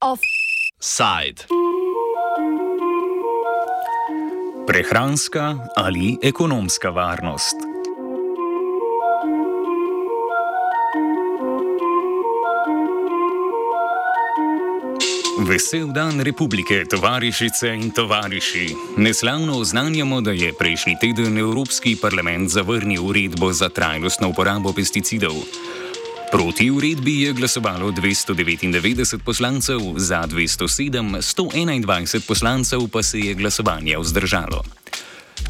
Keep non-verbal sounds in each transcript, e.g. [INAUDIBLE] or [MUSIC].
Offside. Prehranska ali ekonomska varnost. Vesel dan republike, tovarišice in tovariši. Neslavno oznanjamo, da je prejšnji teden Evropski parlament zavrnil uredbo za trajnostno uporabo pesticidov. Proti uredbi je glasovalo 299 poslancev, za 207, 121 poslancev pa se je glasovanje vzdržalo.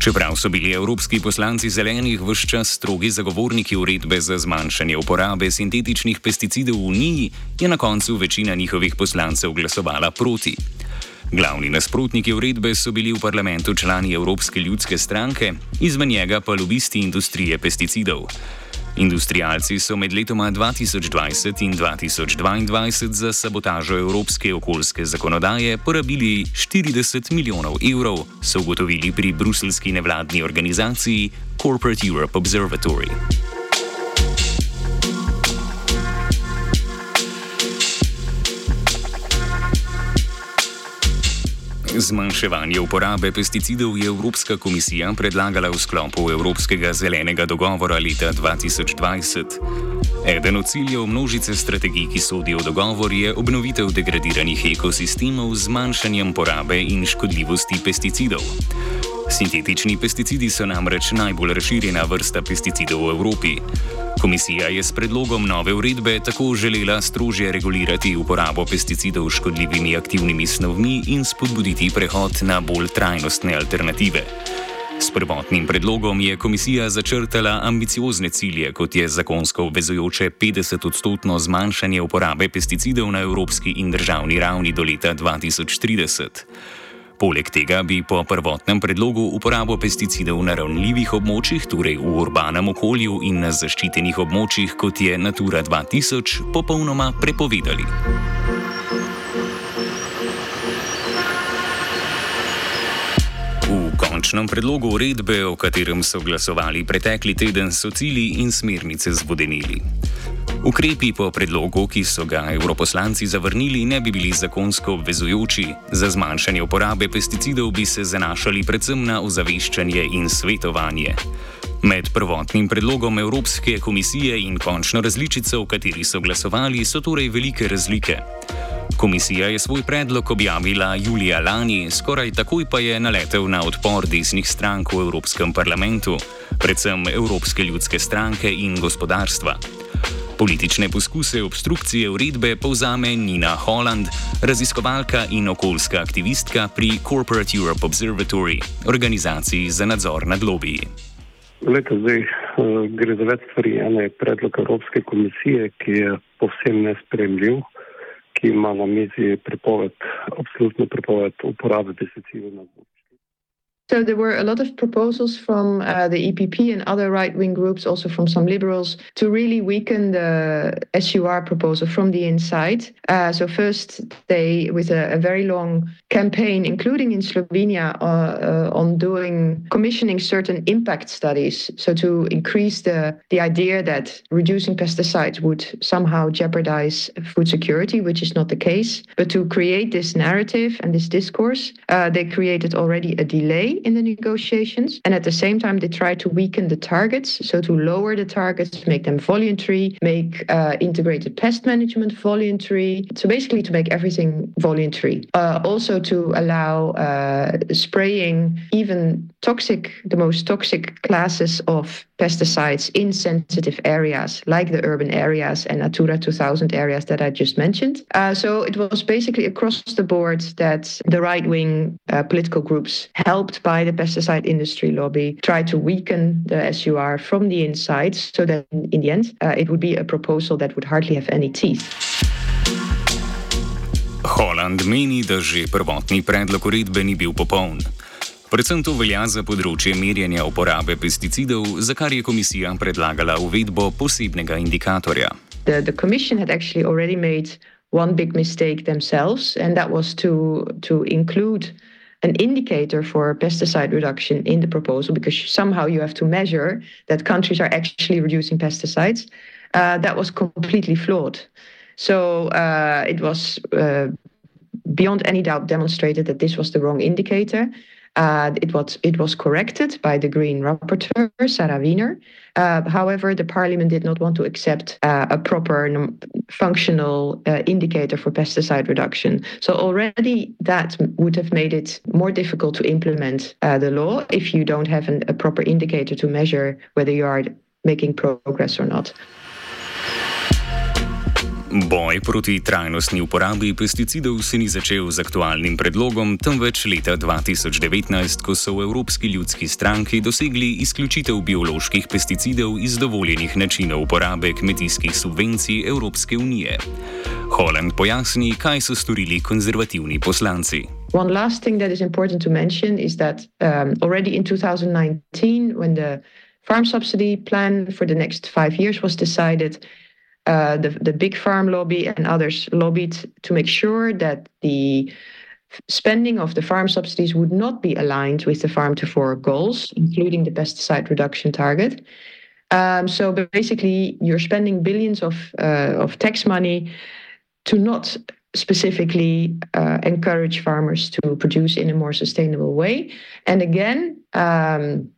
Čeprav so bili evropski poslanci zelenih vse čas strogi zagovorniki uredbe za zmanjšanje uporabe sintetičnih pesticidov v Uniji, je na koncu večina njihovih poslancev glasovala proti. Glavni nasprotniki uredbe so bili v parlamentu člani Evropske ljudske stranke, izven njega pa lobisti industrije pesticidov. Industrijalci so med letoma 2020 in 2022 za sabotažo evropske okoljske zakonodaje porabili 40 milijonov evrov, so ugotovili pri bruselski nevladni organizaciji Corporate Europe Observatory. Zmanjševanje uporabe pesticidov je Evropska komisija predlagala v sklopu Evropskega zelenega dogovora leta 2020. Eden od ciljev množice strategij, ki sodijo v dogovor, je obnovitev degradiranih ekosistemov z zmanjšanjem porabe in škodljivosti pesticidov. Sintetični pesticidi so namreč najbolj razširjena vrsta pesticidov v Evropi. Komisija je s predlogom nove uredbe tako želela strožje regulirati uporabo pesticidov s škodljivimi aktivnimi snovmi in spodbuditi prehod na bolj trajnostne alternative. S prvotnim predlogom je komisija začrtala ambiciozne cilje, kot je zakonsko obvezujoče 50-odstotno zmanjšanje uporabe pesticidov na evropski in državni ravni do leta 2030. Poleg tega bi po prvotnem predlogu uporabo pesticidov na ravnljivih območjih, torej v urbanem okolju in na zaščitenih območjih, kot je Natura 2000, popolnoma prepovedali. V končnem predlogu uredbe, o katerem so glasovali pretekli teden, so cilji in smernice zvodenili. Ukrepi po predlogu, ki so ga europoslanci zavrnili, ne bi bili zakonsko obvezujoči. Za zmanjšanje uporabe pesticidov bi se zanašali predvsem na ozaveščanje in svetovanje. Med prvotnim predlogom Evropske komisije in končno različico, v kateri so glasovali, so torej velike razlike. Komisija je svoj predlog objavila julija lani, skoraj takoj pa je naletel na odpor desnih strank v Evropskem parlamentu, predvsem Evropske ljudske stranke in gospodarstva. Politične poskuse obstrukcije uredbe povzame Nina Holland, raziskovalka in okoljska aktivistka pri Corporate Europe Observatory, organizaciji za nadzor nad lobiji. Leta, zdaj, uh, gre za več stvari. Ena je predlog Evropske komisije, ki je povsem nespremljiv, ki ima na mizi prepoved, absolutno prepoved uporabe pesticidov na gozdu. So there were a lot of proposals from uh, the EPP and other right-wing groups, also from some liberals, to really weaken the SUR proposal from the inside. Uh, so first, they, with a, a, very long campaign, including in Slovenia, uh, uh, on doing commissioning certain impact studies. So to increase the the idea that reducing pesticides would somehow jeopardize food security, which is not the case. But to create this narrative and this discourse, uh, they created already a delay in the negotiations. And at the same time, they try to weaken the targets. So to lower the targets, make them voluntary, make uh, integrated pest management voluntary. So basically, to make everything voluntary. Uh, also to allow uh, spraying even toxic, the most toxic classes of pesticides in sensitive areas like the urban areas and Natura 2000 areas that I just mentioned. Uh, so it was basically across the board that the right wing uh, political groups, helped by the pesticide industry lobby, tried to weaken the SUR from the inside so that in the end uh, it would be a proposal that would hardly have any teeth. Holland meni, da že prvotni predlog uredbe ni bil popoln. Predvsem to velja za področje merjenja uporabe pesticidov, za kar je komisija predlagala uvedbo posebnega indikatorja. The, the commission had actually already made one big mistake themselves, and that was to, to include an indicator for pesticide reduction in the proposal because somehow you have to measure that countries are actually reducing pesticides. Uh, that was completely flawed. So uh, it was uh, beyond any doubt demonstrated that this was the wrong indicator. Uh, it was it was corrected by the Green rapporteur Sarah Wiener. Uh, however, the Parliament did not want to accept uh, a proper functional uh, indicator for pesticide reduction. So already that would have made it more difficult to implement uh, the law if you don't have an, a proper indicator to measure whether you are making progress or not. Boj proti trajnostni uporabi pesticidov se ni začel z aktualnim predlogom, temveč leta 2019, ko so v Evropski ljudski stranki dosegli izključitev bioloških pesticidov iz dovoljenih načinov uporabe kmetijskih subvencij Evropske unije. Holland pojasni, kaj so storili konzervativni poslanci. One last thing that is important to mention is that um, already in 2019, when the farm subsidy plan for the next five years was decided, uh, the, the big farm lobby and others lobbied to make sure that the spending of the farm subsidies would not be aligned with the farm to fork goals, including the pesticide reduction target. Um, so basically, you're spending billions of uh, of tax money to not specifically uh, encourage farmers to produce in a more sustainable way. And again, um,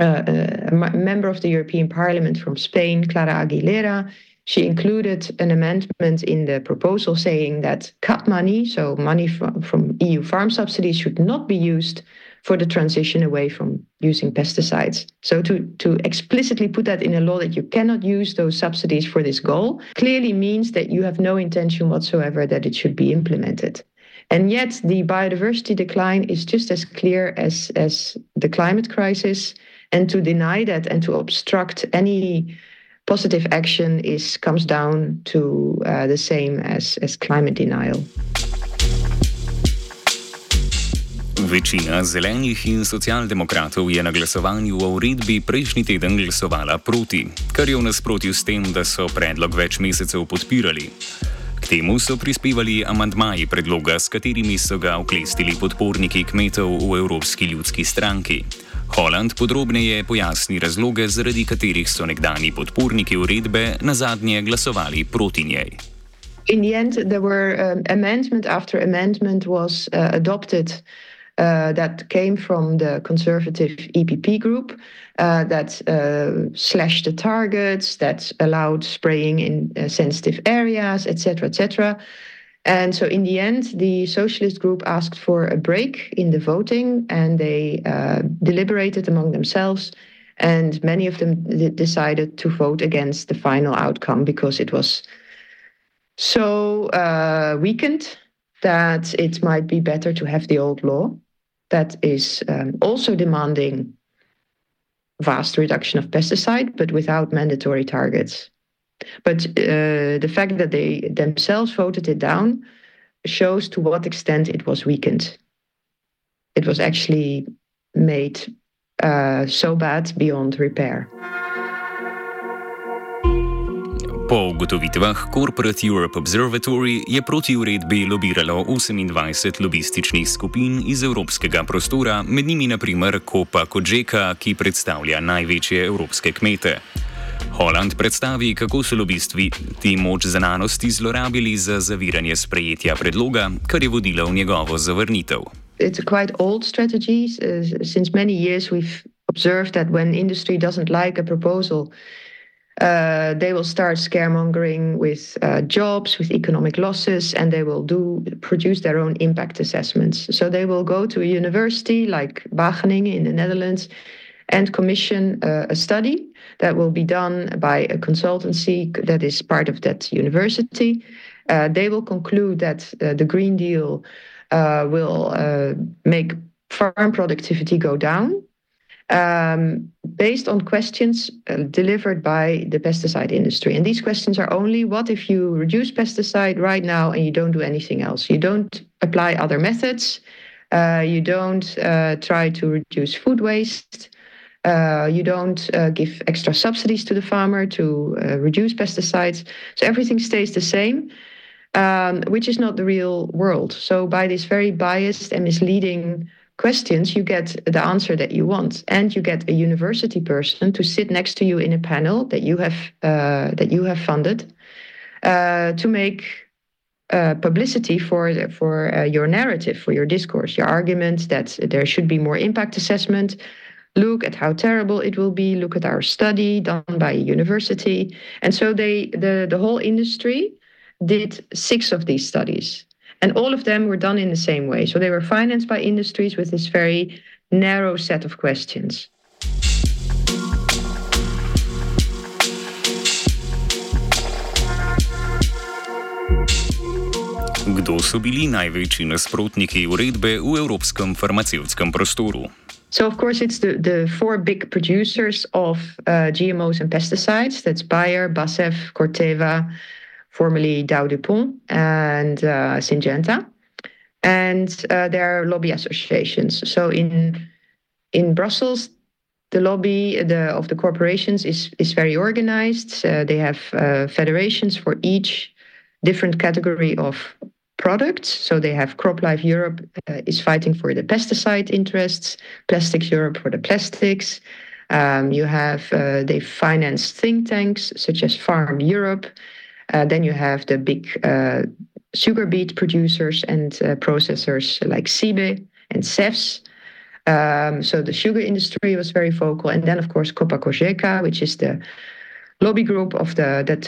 uh, a member of the European Parliament from Spain, Clara Aguilera, she included an amendment in the proposal saying that cut money, so money from, from EU farm subsidies, should not be used for the transition away from using pesticides. So to, to explicitly put that in a law that you cannot use those subsidies for this goal clearly means that you have no intention whatsoever that it should be implemented. And yet the biodiversity decline is just as clear as, as the climate crisis. And to deny that and to obstruct any positive action is comes down to uh, the same as, as climate denial. Večina zelenih in socialdemokratov je na glasovanju o uredbi prejšnji teden glasovala proti, kar je v nasprotju s tem, da so predlog več mesecev podpirali. K temu so prispevali amantmaji predloga, s katerimi so ga oklestili podporniki kmetov v Evropski ljudski stranki. Holland podrobneje pojasni razloge, zaradi katerih so nekdani podporniki uredbe na zadnje glasovali proti njej. In the end, there were um, amendment after amendment was uh, adopted uh, that came from the conservative EPP group uh, that uh, slashed the targets, that allowed spraying in uh, sensitive areas, etc., etc. And so, in the end, the socialist group asked for a break in the voting and they uh, deliberated among themselves. And many of them decided to vote against the final outcome because it was so uh, weakened that it might be better to have the old law that is um, also demanding vast reduction of pesticide, but without mandatory targets. But uh, the fact that they themselves voted it down shows to what extent it was weakened. It was actually made uh, so bad beyond repair. Po ugotovitvah Corporate Europe Observatory je proti uredbi lobiralo 28 lobističnih skupin iz evropskega prostora, med njimi naprimer Kopa Kodžeka, ki predstavlja največje evropske kmete. Holland predstavi, kako so lobisti ti moč znanosti zlorabili za zaviranje sprejetja predloga, kar je vodilo v njegovo zavrnitev. It's a quite old strategy. Uh, since many years, we've observed that when industry doesn't like a proposal, uh, they will start scaremongering with uh, jobs, with economic losses, and they will do produce their own impact assessments. So they will go to a university like Wageningen in the Netherlands and commission uh, a study that will be done by a consultancy that is part of that university. Uh, they will conclude that uh, the Green Deal uh, will uh, make farm productivity go down. Um, based on questions uh, delivered by the pesticide industry. And these questions are only what if you reduce pesticide right now and you don't do anything else? You don't apply other methods, you don't try to reduce food waste. Uh, you don't uh, give extra subsidies to the farmer to uh, reduce pesticides. So everything stays the same, um, which is not the real world. So, by this very biased and misleading questions, you get the answer that you want, and you get a university person to sit next to you in a panel that you have uh, that you have funded uh, to make uh, publicity for for your narrative, for your discourse, your argument that there should be more impact assessment. Look at how terrible it will be. Look at our study done by a university, and so they the the whole industry did six of these studies, and all of them were done in the same way. So they were financed by industries with this very narrow set of questions. Kdo so bili največji nasprotniki uredbe v evropskem farmacevtskem prostoru? So, of course, it's the, the four big producers of uh, GMOs and pesticides. That's Bayer, BASF, Corteva, formerly Dow DuPont, and uh, Syngenta. And uh, there are lobby associations. So, in in Brussels, the lobby the, of the corporations is is very organized. Uh, they have uh, federations for each different category of products. So they have CropLife Europe uh, is fighting for the pesticide interests, Plastics Europe for the plastics. Um, you have uh, they finance think tanks such as Farm Europe. Uh, then you have the big uh, sugar beet producers and uh, processors like CIBE and CEFS. Um, so the sugar industry was very vocal, and then of course Copa Cogeca, which is the lobby group of the that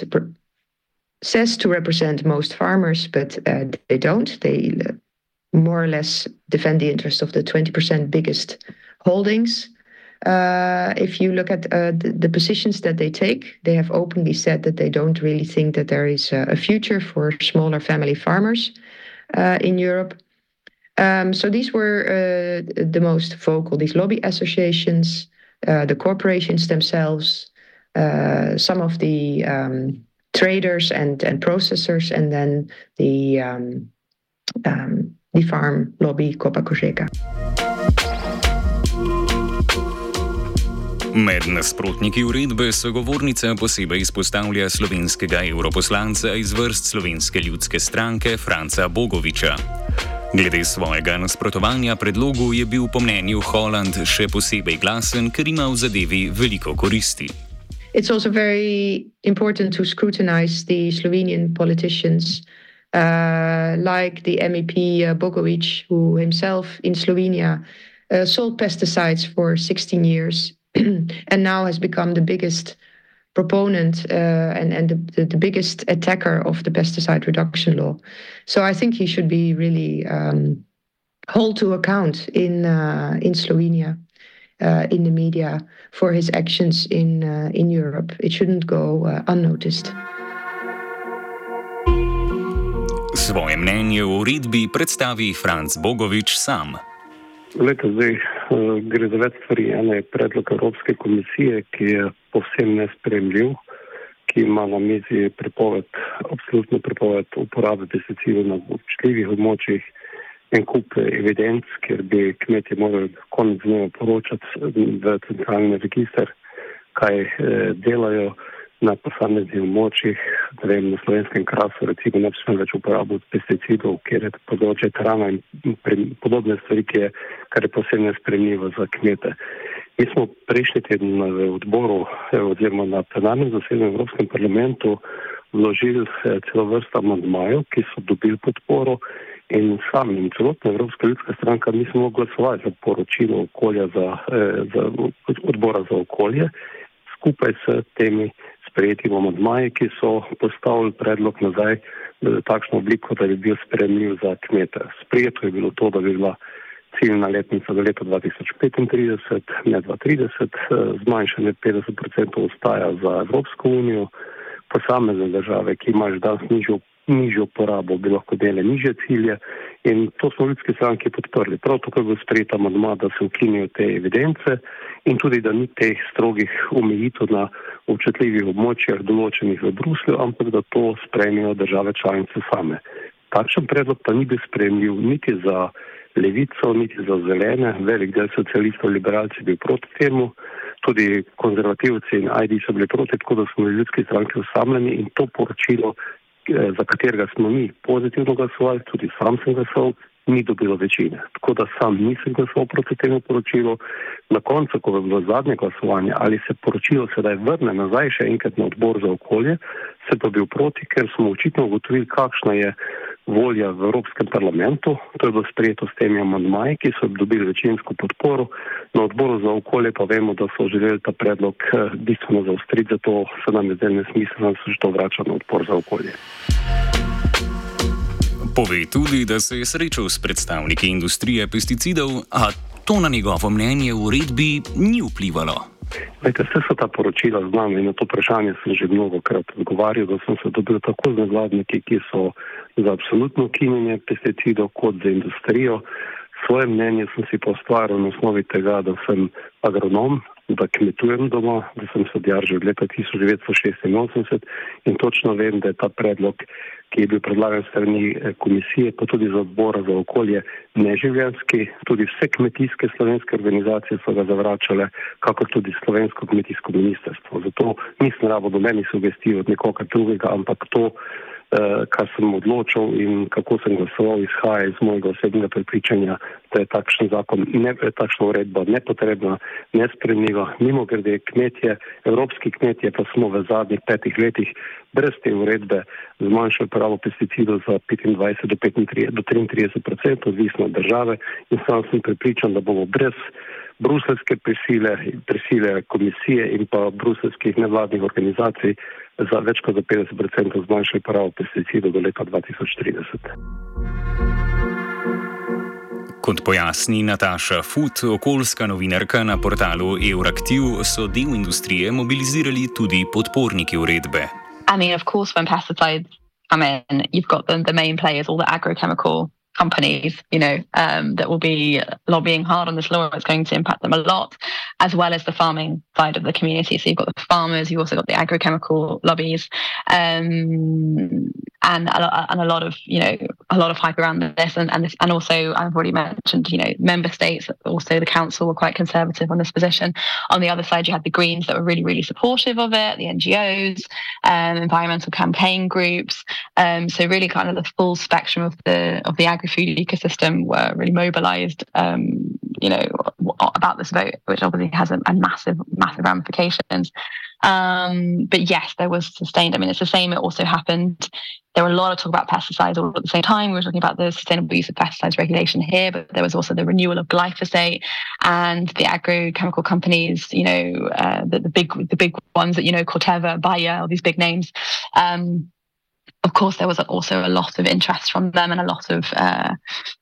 says to represent most farmers, but uh, they don't. They uh, more or less defend the interests of the 20% biggest holdings. Uh, if you look at uh, the, the, positions that they take, they have openly said that they don't really think that there is a, a future for smaller family farmers uh, in Europe. Um, so these were uh, the most vocal, these lobby associations, the corporations themselves, some of the um, traders and, and processors, and then the, um, um, the farm lobby Copa Cogeca. Med nasprotniki uredbe sogovornica posebej izpostavlja slovenskega europoslanca iz vrst slovenske ljudske stranke Franca Bogoviča. Glede svojega nasprotovanja predlogu je bil po mnenju Holland še posebej glasen, ker ima v zadevi veliko koristi. It's also very important to scrutinize the Slovenian politicians, uh, like the MEP uh, Bogovic, who himself in Slovenia uh, sold pesticides for 16 years [CLEARS THROAT] and now has become the biggest proponent uh, and, and the, the, biggest attacker of the pesticide reduction law. So I think he should be really um, held to account in uh, in Slovenia in the media for his actions in uh, in Europe. It shouldn't go uh, unnoticed. Svoje mnenje o uredbi predstavi Franz Bogovič sam. Leta, zdaj, uh, gre za več stvari. Eno je predlog Evropske komisije, ki je povsem nespremljiv, ki ima na mizi prepoved, absolutno prepoved uporabe pesticidov na občutljivih območjih en kup evidenc, ker bi kmetje morali konec dneva poročati v centralni register, kaj eh, delajo na posameznih območjih, da vem, na slovenskem krasu recimo ne bi smeli več uporabljati pesticidov, ker je področje trana in podobne stvari, ki je, kar je posebno nespremljivo za kmete. Mi smo prejšnji teden v odboru oziroma na plenarnem zasedanju v Evropskem parlamentu vložili eh, celo vrsto amandmajev, ki so dobili podporo in sam in celotna Evropska ljudska stranka nismo glasovali za poročilo okolja za, eh, za odbora za okolje skupaj s temi sprejetimi amadmaji, ki so postavili predlog nazaj v takšno obliko, da bi bil spremljiv za kmete. Sprejeto je bilo to, da bi bila ciljna letnica za leto 2035, ne 2030, eh, zmanjšanje 50% ostaja za Evropsko unijo, posamezne države, ki imajo danes nižjo nižjo porabo, bi lahko dele niže cilje in to smo v ljudski stranki podprli. Prav tako je bil sprejet amadma, da se ukinijo te evidence in tudi, da ni teh strogih omejitev na občutljivih območjah določenih v Bruslju, ampak da to spremijo države članice same. Takšen predlog pa ni bil spremljiv niti za levico, niti za zelene, velik del socialistov, liberalci bil proti temu, tudi konzervativci in ID so bili proti, tako da smo v ljudski stranki osamljeni in to poročilo za katerega smo mi pozitivno glasovali, tudi sam sem glasoval, ni dobilo večine. Tako da sam nisem glasoval proti temu poročilu. Na koncu, ko je bilo zadnje glasovanje, ali se poročilo sedaj vrne nazaj še enkrat na odbor za okolje, se pa bil proti, ker smo očitno ugotovili, kakšna je volja v Evropskem parlamentu. To je bilo sprejeto s temi amandmaji, ki so dobili večinsko podporo. Na odboru za okolje pa vemo, da so želeli ta predlog eh, bistveno zaostriti, zato se nam je zdaj nesmiselno, da se že to vrača na odbor za okolje. Pove tudi, da se je srečal s predstavniki industrije pesticidov, a to na njegovo mnenje v uredbi ni vplivalo. Vse so ta poročila z nami in na to vprašanje sem že mnogo krat odgovarjal, da sem se dobil tako z nevladniki, ki so za absolutno ukinjanje pesticidov, kot za industrijo. Svoje mnenje sem si postvaril na osnovi tega, da sem agronom, da kmetujem doma, da sem sadjar že od leta 1986 in točno vem, da je ta predlog, ki je bil predlagan strani eh, komisije, pa tudi za odbora za okolje, neživljenski. Tudi vse kmetijske slovenske organizacije so ga zavračale, kakor tudi slovensko kmetijsko ministrstvo. Zato nisem rabo do meni sugestij od nekoga drugega, ampak to, kar sem odločil in kako sem glasoval, izhaja iz mojega osebnega prepričanja, da je takšen zakon, ne, takšna uredba nepotrebna, nespremljiva. Mimo grede kmetje, evropski kmetje pa smo v zadnjih petih letih brez te uredbe zmanjšali porabo pesticidov za 25 do, 35, do 33 odstotkov, odvisno od države in sam sem prepričan, da bomo brez bruselske prisile, prisile komisije in pa bruselskih nevladnih organizacij za več kot za 50% zmanjšali porabo pesticidov do leta 2030. Kot pojasni Nataša Fut, okoljska novinarka na portalu Euraktiv, so del industrije mobilizirali tudi podporniki uredbe. I mean, of course, when pesticides come in, you've got the, the main players, all the agrochemical companies, you know, um, that will be lobbying hard on this law. It's going to impact them a lot, as well as the farming side of the community. So you've got the farmers, you've also got the agrochemical lobbies, um, and a, and a lot of you know a lot of hype around this, and and, this, and also I've already mentioned you know member states, also the council were quite conservative on this position. On the other side, you had the Greens that were really really supportive of it, the NGOs, um, environmental campaign groups. Um, so really kind of the full spectrum of the of the agri-food ecosystem were really mobilised. Um, you know about this vote, which obviously has a, a massive massive ramifications. Um, but yes, there was sustained. I mean, it's the same. It also happened. There were a lot of talk about pesticides all at the same time. We were talking about the sustainable use of pesticides regulation here, but there was also the renewal of glyphosate and the agrochemical companies. You know, uh, the, the, big the big ones that you know, Corteva, Bayer, all these big names. Um, of course, there was also a lot of interest from them and a lot of uh,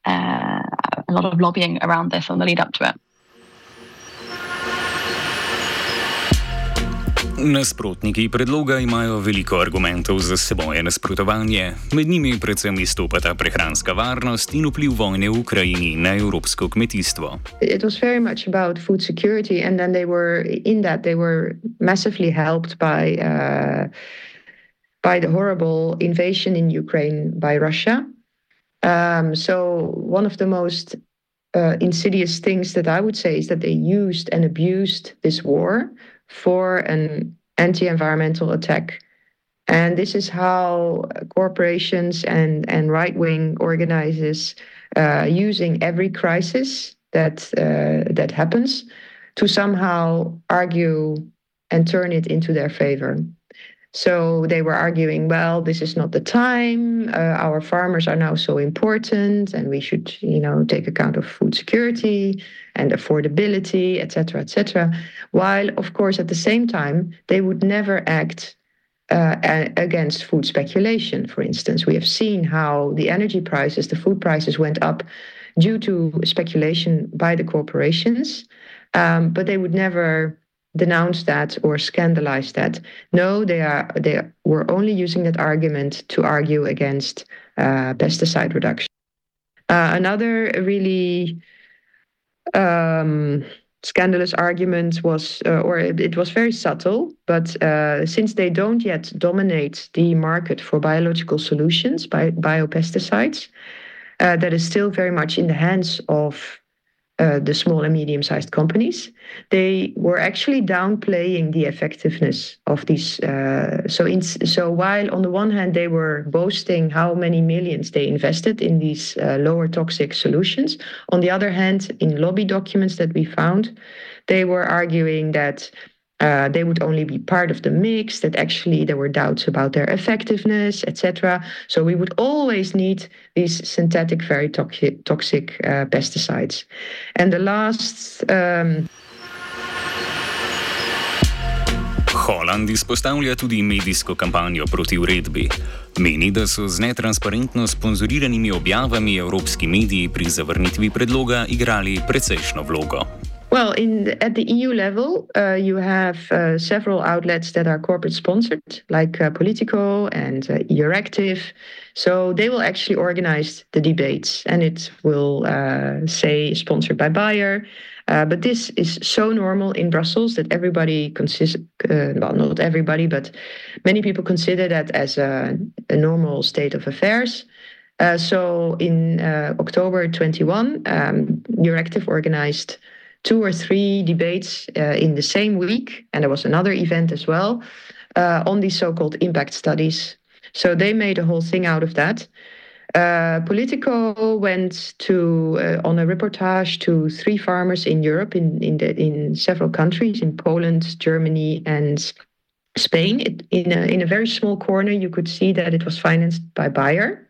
uh, a lot of lobbying around this on the lead up to it. Nasprotniki predloga imajo veliko argumentov za seboj nasprotovanje, med njimi predvsem izstopata prehranska varnost in vpliv vojne v Ukrajini na evropsko kmetijstvo. It was very much about food security, and then they were in that they were massively helped by uh, by the horrible invasion in Ukraine by Russia. Um, so one of the most uh, insidious things that I would say is that they used and abused this war for an anti environmental attack. And this is how corporations and, and right wing organizers uh, using every crisis that uh, that happens to somehow argue and turn it into their favor. So they were arguing, well, this is not the time. Uh, our farmers are now so important, and we should, you know, take account of food security and affordability, etc., etc. While, of course, at the same time, they would never act uh, against food speculation. For instance, we have seen how the energy prices, the food prices, went up due to speculation by the corporations, um, but they would never denounce that or scandalize that. No, they are they were only using that argument to argue against uh, pesticide reduction. Uh, another really um, scandalous argument was, uh, or it, it, was very subtle, but uh, since they don't yet dominate the market for biological solutions, by biopesticides, uh, that is still very much in the hands of the small and medium sized companies, they were actually downplaying the effectiveness of these. Uh, so, in, so while on the one hand they were boasting how many millions they invested in these uh, lower toxic solutions, on the other hand, in lobby documents that we found, they were arguing that uh, they would only be part of the mix, that actually there were doubts about their effectiveness, etc. So we would always need these synthetic, very toxic, toxic uh, pesticides. And the last. Um, Holland izpostavlja tudi medijsko kampanjo proti uredbi. Meni, da so z netransparentno sponzoriranimi objavami evropski mediji pri zavrnitvi predloga igrali precejšno vlogo. Well, in the, at the EU level, uh, you have uh, several outlets that are corporate sponsored, like uh, Politico and uh, Euractiv. So they will actually organize the debates, and it will uh, say sponsored by Bayer. Uh, but this is so normal in Brussels that everybody consists, uh, well, not everybody, but many people consider that as a, a normal state of affairs. so in October 21, um, organized two or three debates uh, in the same week, and there was another event as well uh, on these so-called impact studies. So they made a whole thing out of that. Uh, Politico went to uh, on a reportage to three farmers in Europe, in in, the, in several countries, in Poland, Germany, and Spain. It, in a in a very small corner, you could see that it was financed by Bayer.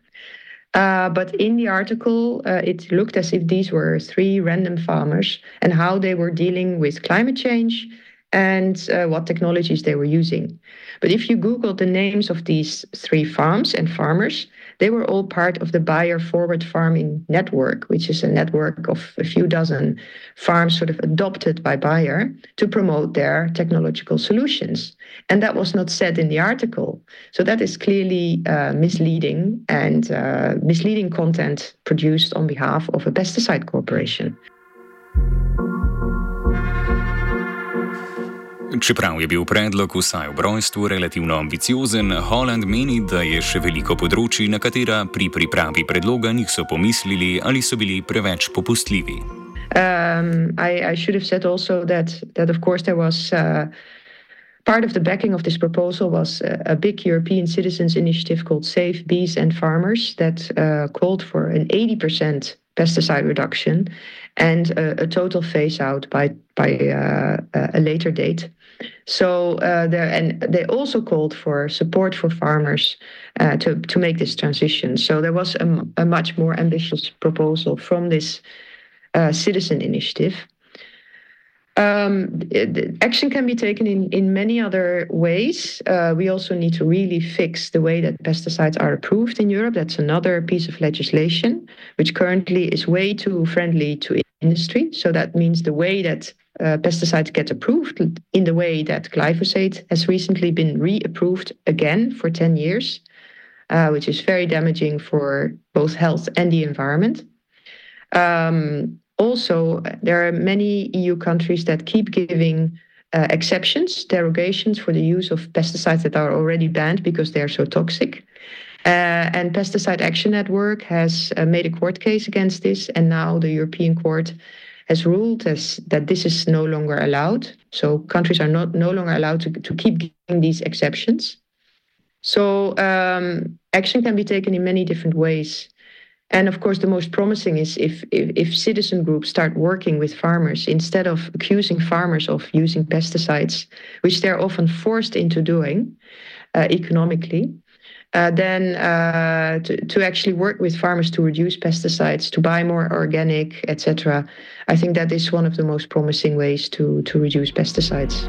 Uh, but in the article, uh, it looked as if these were three random farmers and how they were dealing with climate change and uh, what technologies they were using. But if you Google the names of these three farms and farmers, they were all part of the Bayer Forward Farming Network, which is a network of a few dozen farms sort of adopted by Bayer to promote their technological solutions. And that was not said in the article. So that is clearly uh, misleading and uh, misleading content produced on behalf of a pesticide corporation. Čeprav je bil predlog vsaj ob rojstvu relativno ambiciozen, Holland meni, da je še veliko področji, na katera pri pripravi predloga niso pomislili ali so bili preveč popustljivi. Um, I, I should have said also that, that of course, there was uh, part of the backing of this proposal was a, a, big European citizens initiative called Save Bees and Farmers that uh, called for an 80% pesticide reduction and a, a total phase out by by uh, a later date. So uh, there, and they also called for support for farmers uh, to to make this transition. So there was a, a much more ambitious proposal from this uh, citizen initiative. Um, action can be taken in, in many other ways. Uh, we also need to really fix the way that pesticides are approved in Europe. That's another piece of legislation, which currently is way too friendly to industry. So that means the way that uh, pesticides get approved, in the way that glyphosate has recently been reapproved again for 10 years, uh, which is very damaging for both health and the environment. Um, also, there are many EU countries that keep giving uh, exceptions, derogations for the use of pesticides that are already banned because they are so toxic. Uh, and Pesticide Action Network has uh, made a court case against this, and now the European Court has ruled as, that this is no longer allowed. So countries are not no longer allowed to, to keep giving these exceptions. So um, action can be taken in many different ways. And of course, the most promising is if, if, if, citizen groups start working with farmers instead of accusing farmers of using pesticides, which they're often forced into doing uh, economically. Uh, then uh, to, to actually work with farmers to reduce pesticides, to buy more organic, etc. I think that is one of the most promising ways to, to reduce pesticides.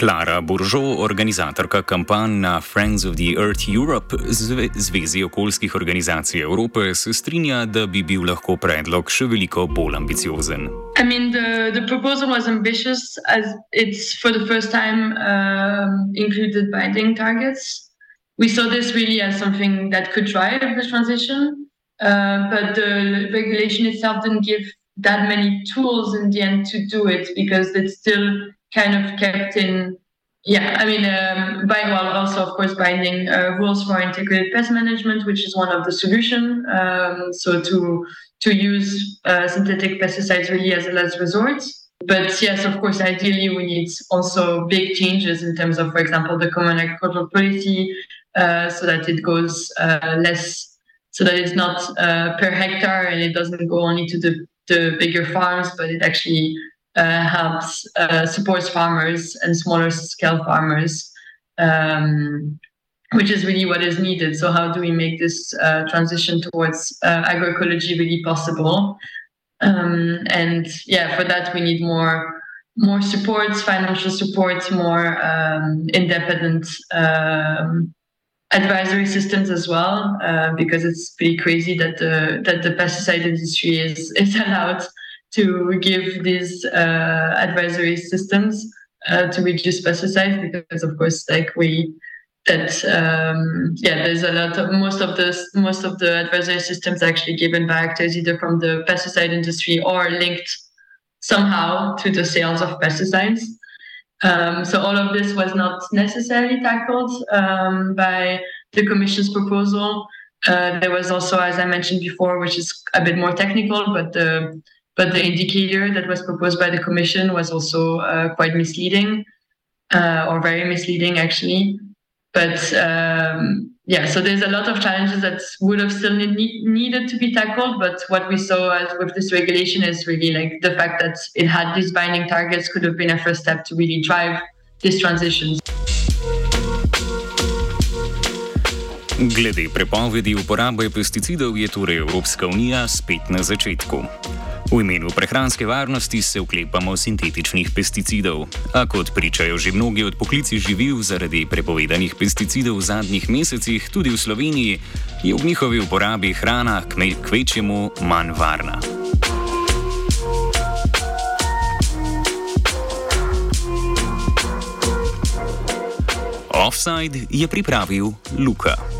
Klara Buržo, organizatorka kampanj na Friends of the Earth Europe, zve, Zvezi okoljskih organizacij Evrope, se strinja, da bi bil lahko predlog še veliko bolj ambiciozen. I mean, the, the proposal was ambitious as it's for the first time um, included binding targets. We saw this really as something that could drive the transition, uh, but the regulation itself didn't give that many tools in the end to do it because it's still kind of kept in yeah i mean um, by well also of course binding uh, rules for integrated pest management which is one of the solution um, so to to use uh, synthetic pesticides really as a last resort. But yes, of course, ideally we need also big changes in terms of, for example, the common agricultural policy, uh, so that it goes uh, less, so that it's not uh, per hectare and it doesn't go only to the, the bigger farms, but it actually helps uh, supports farmers and smaller scale farmers, um, which is really what is needed. So how do we make this uh, transition towards agroecology really possible? Um, and yeah, for that we need more more supports, financial support, more um, independent um, advisory systems as well, uh, because it's pretty crazy that the that the pesticide industry is is [LAUGHS] allowed to give these uh, advisory systems uh, to reduce pesticides, because of course, like we that um, yeah, there's a lot of most of the most of the advisory systems actually given by actors either from the pesticide industry or linked somehow to the sales of pesticides. Um, so all of this was not necessarily tackled um, by the Commission's proposal. Uh, there was also, as I mentioned before, which is a bit more technical, but the but the indicator that was proposed by the Commission was also uh, quite misleading, uh, or very misleading actually but um, yeah, so there's a lot of challenges that would have still need, needed to be tackled. But what we saw as with this regulation is really like the fact that it had these binding targets could have been a first step to really drive this transition. Glede prepovedi uporabe pesticidov je torej Evropska unija spet na začetku. V imenu prehranske varnosti se uklepamo sintetičnih pesticidov, a kot pričajo že mnogi od poklici živil zaradi prepovedanih pesticidov v zadnjih mesecih, tudi v Sloveniji, je v njihovi uporabi hrana k večjemu manj varna. Offside je pripravil Luka.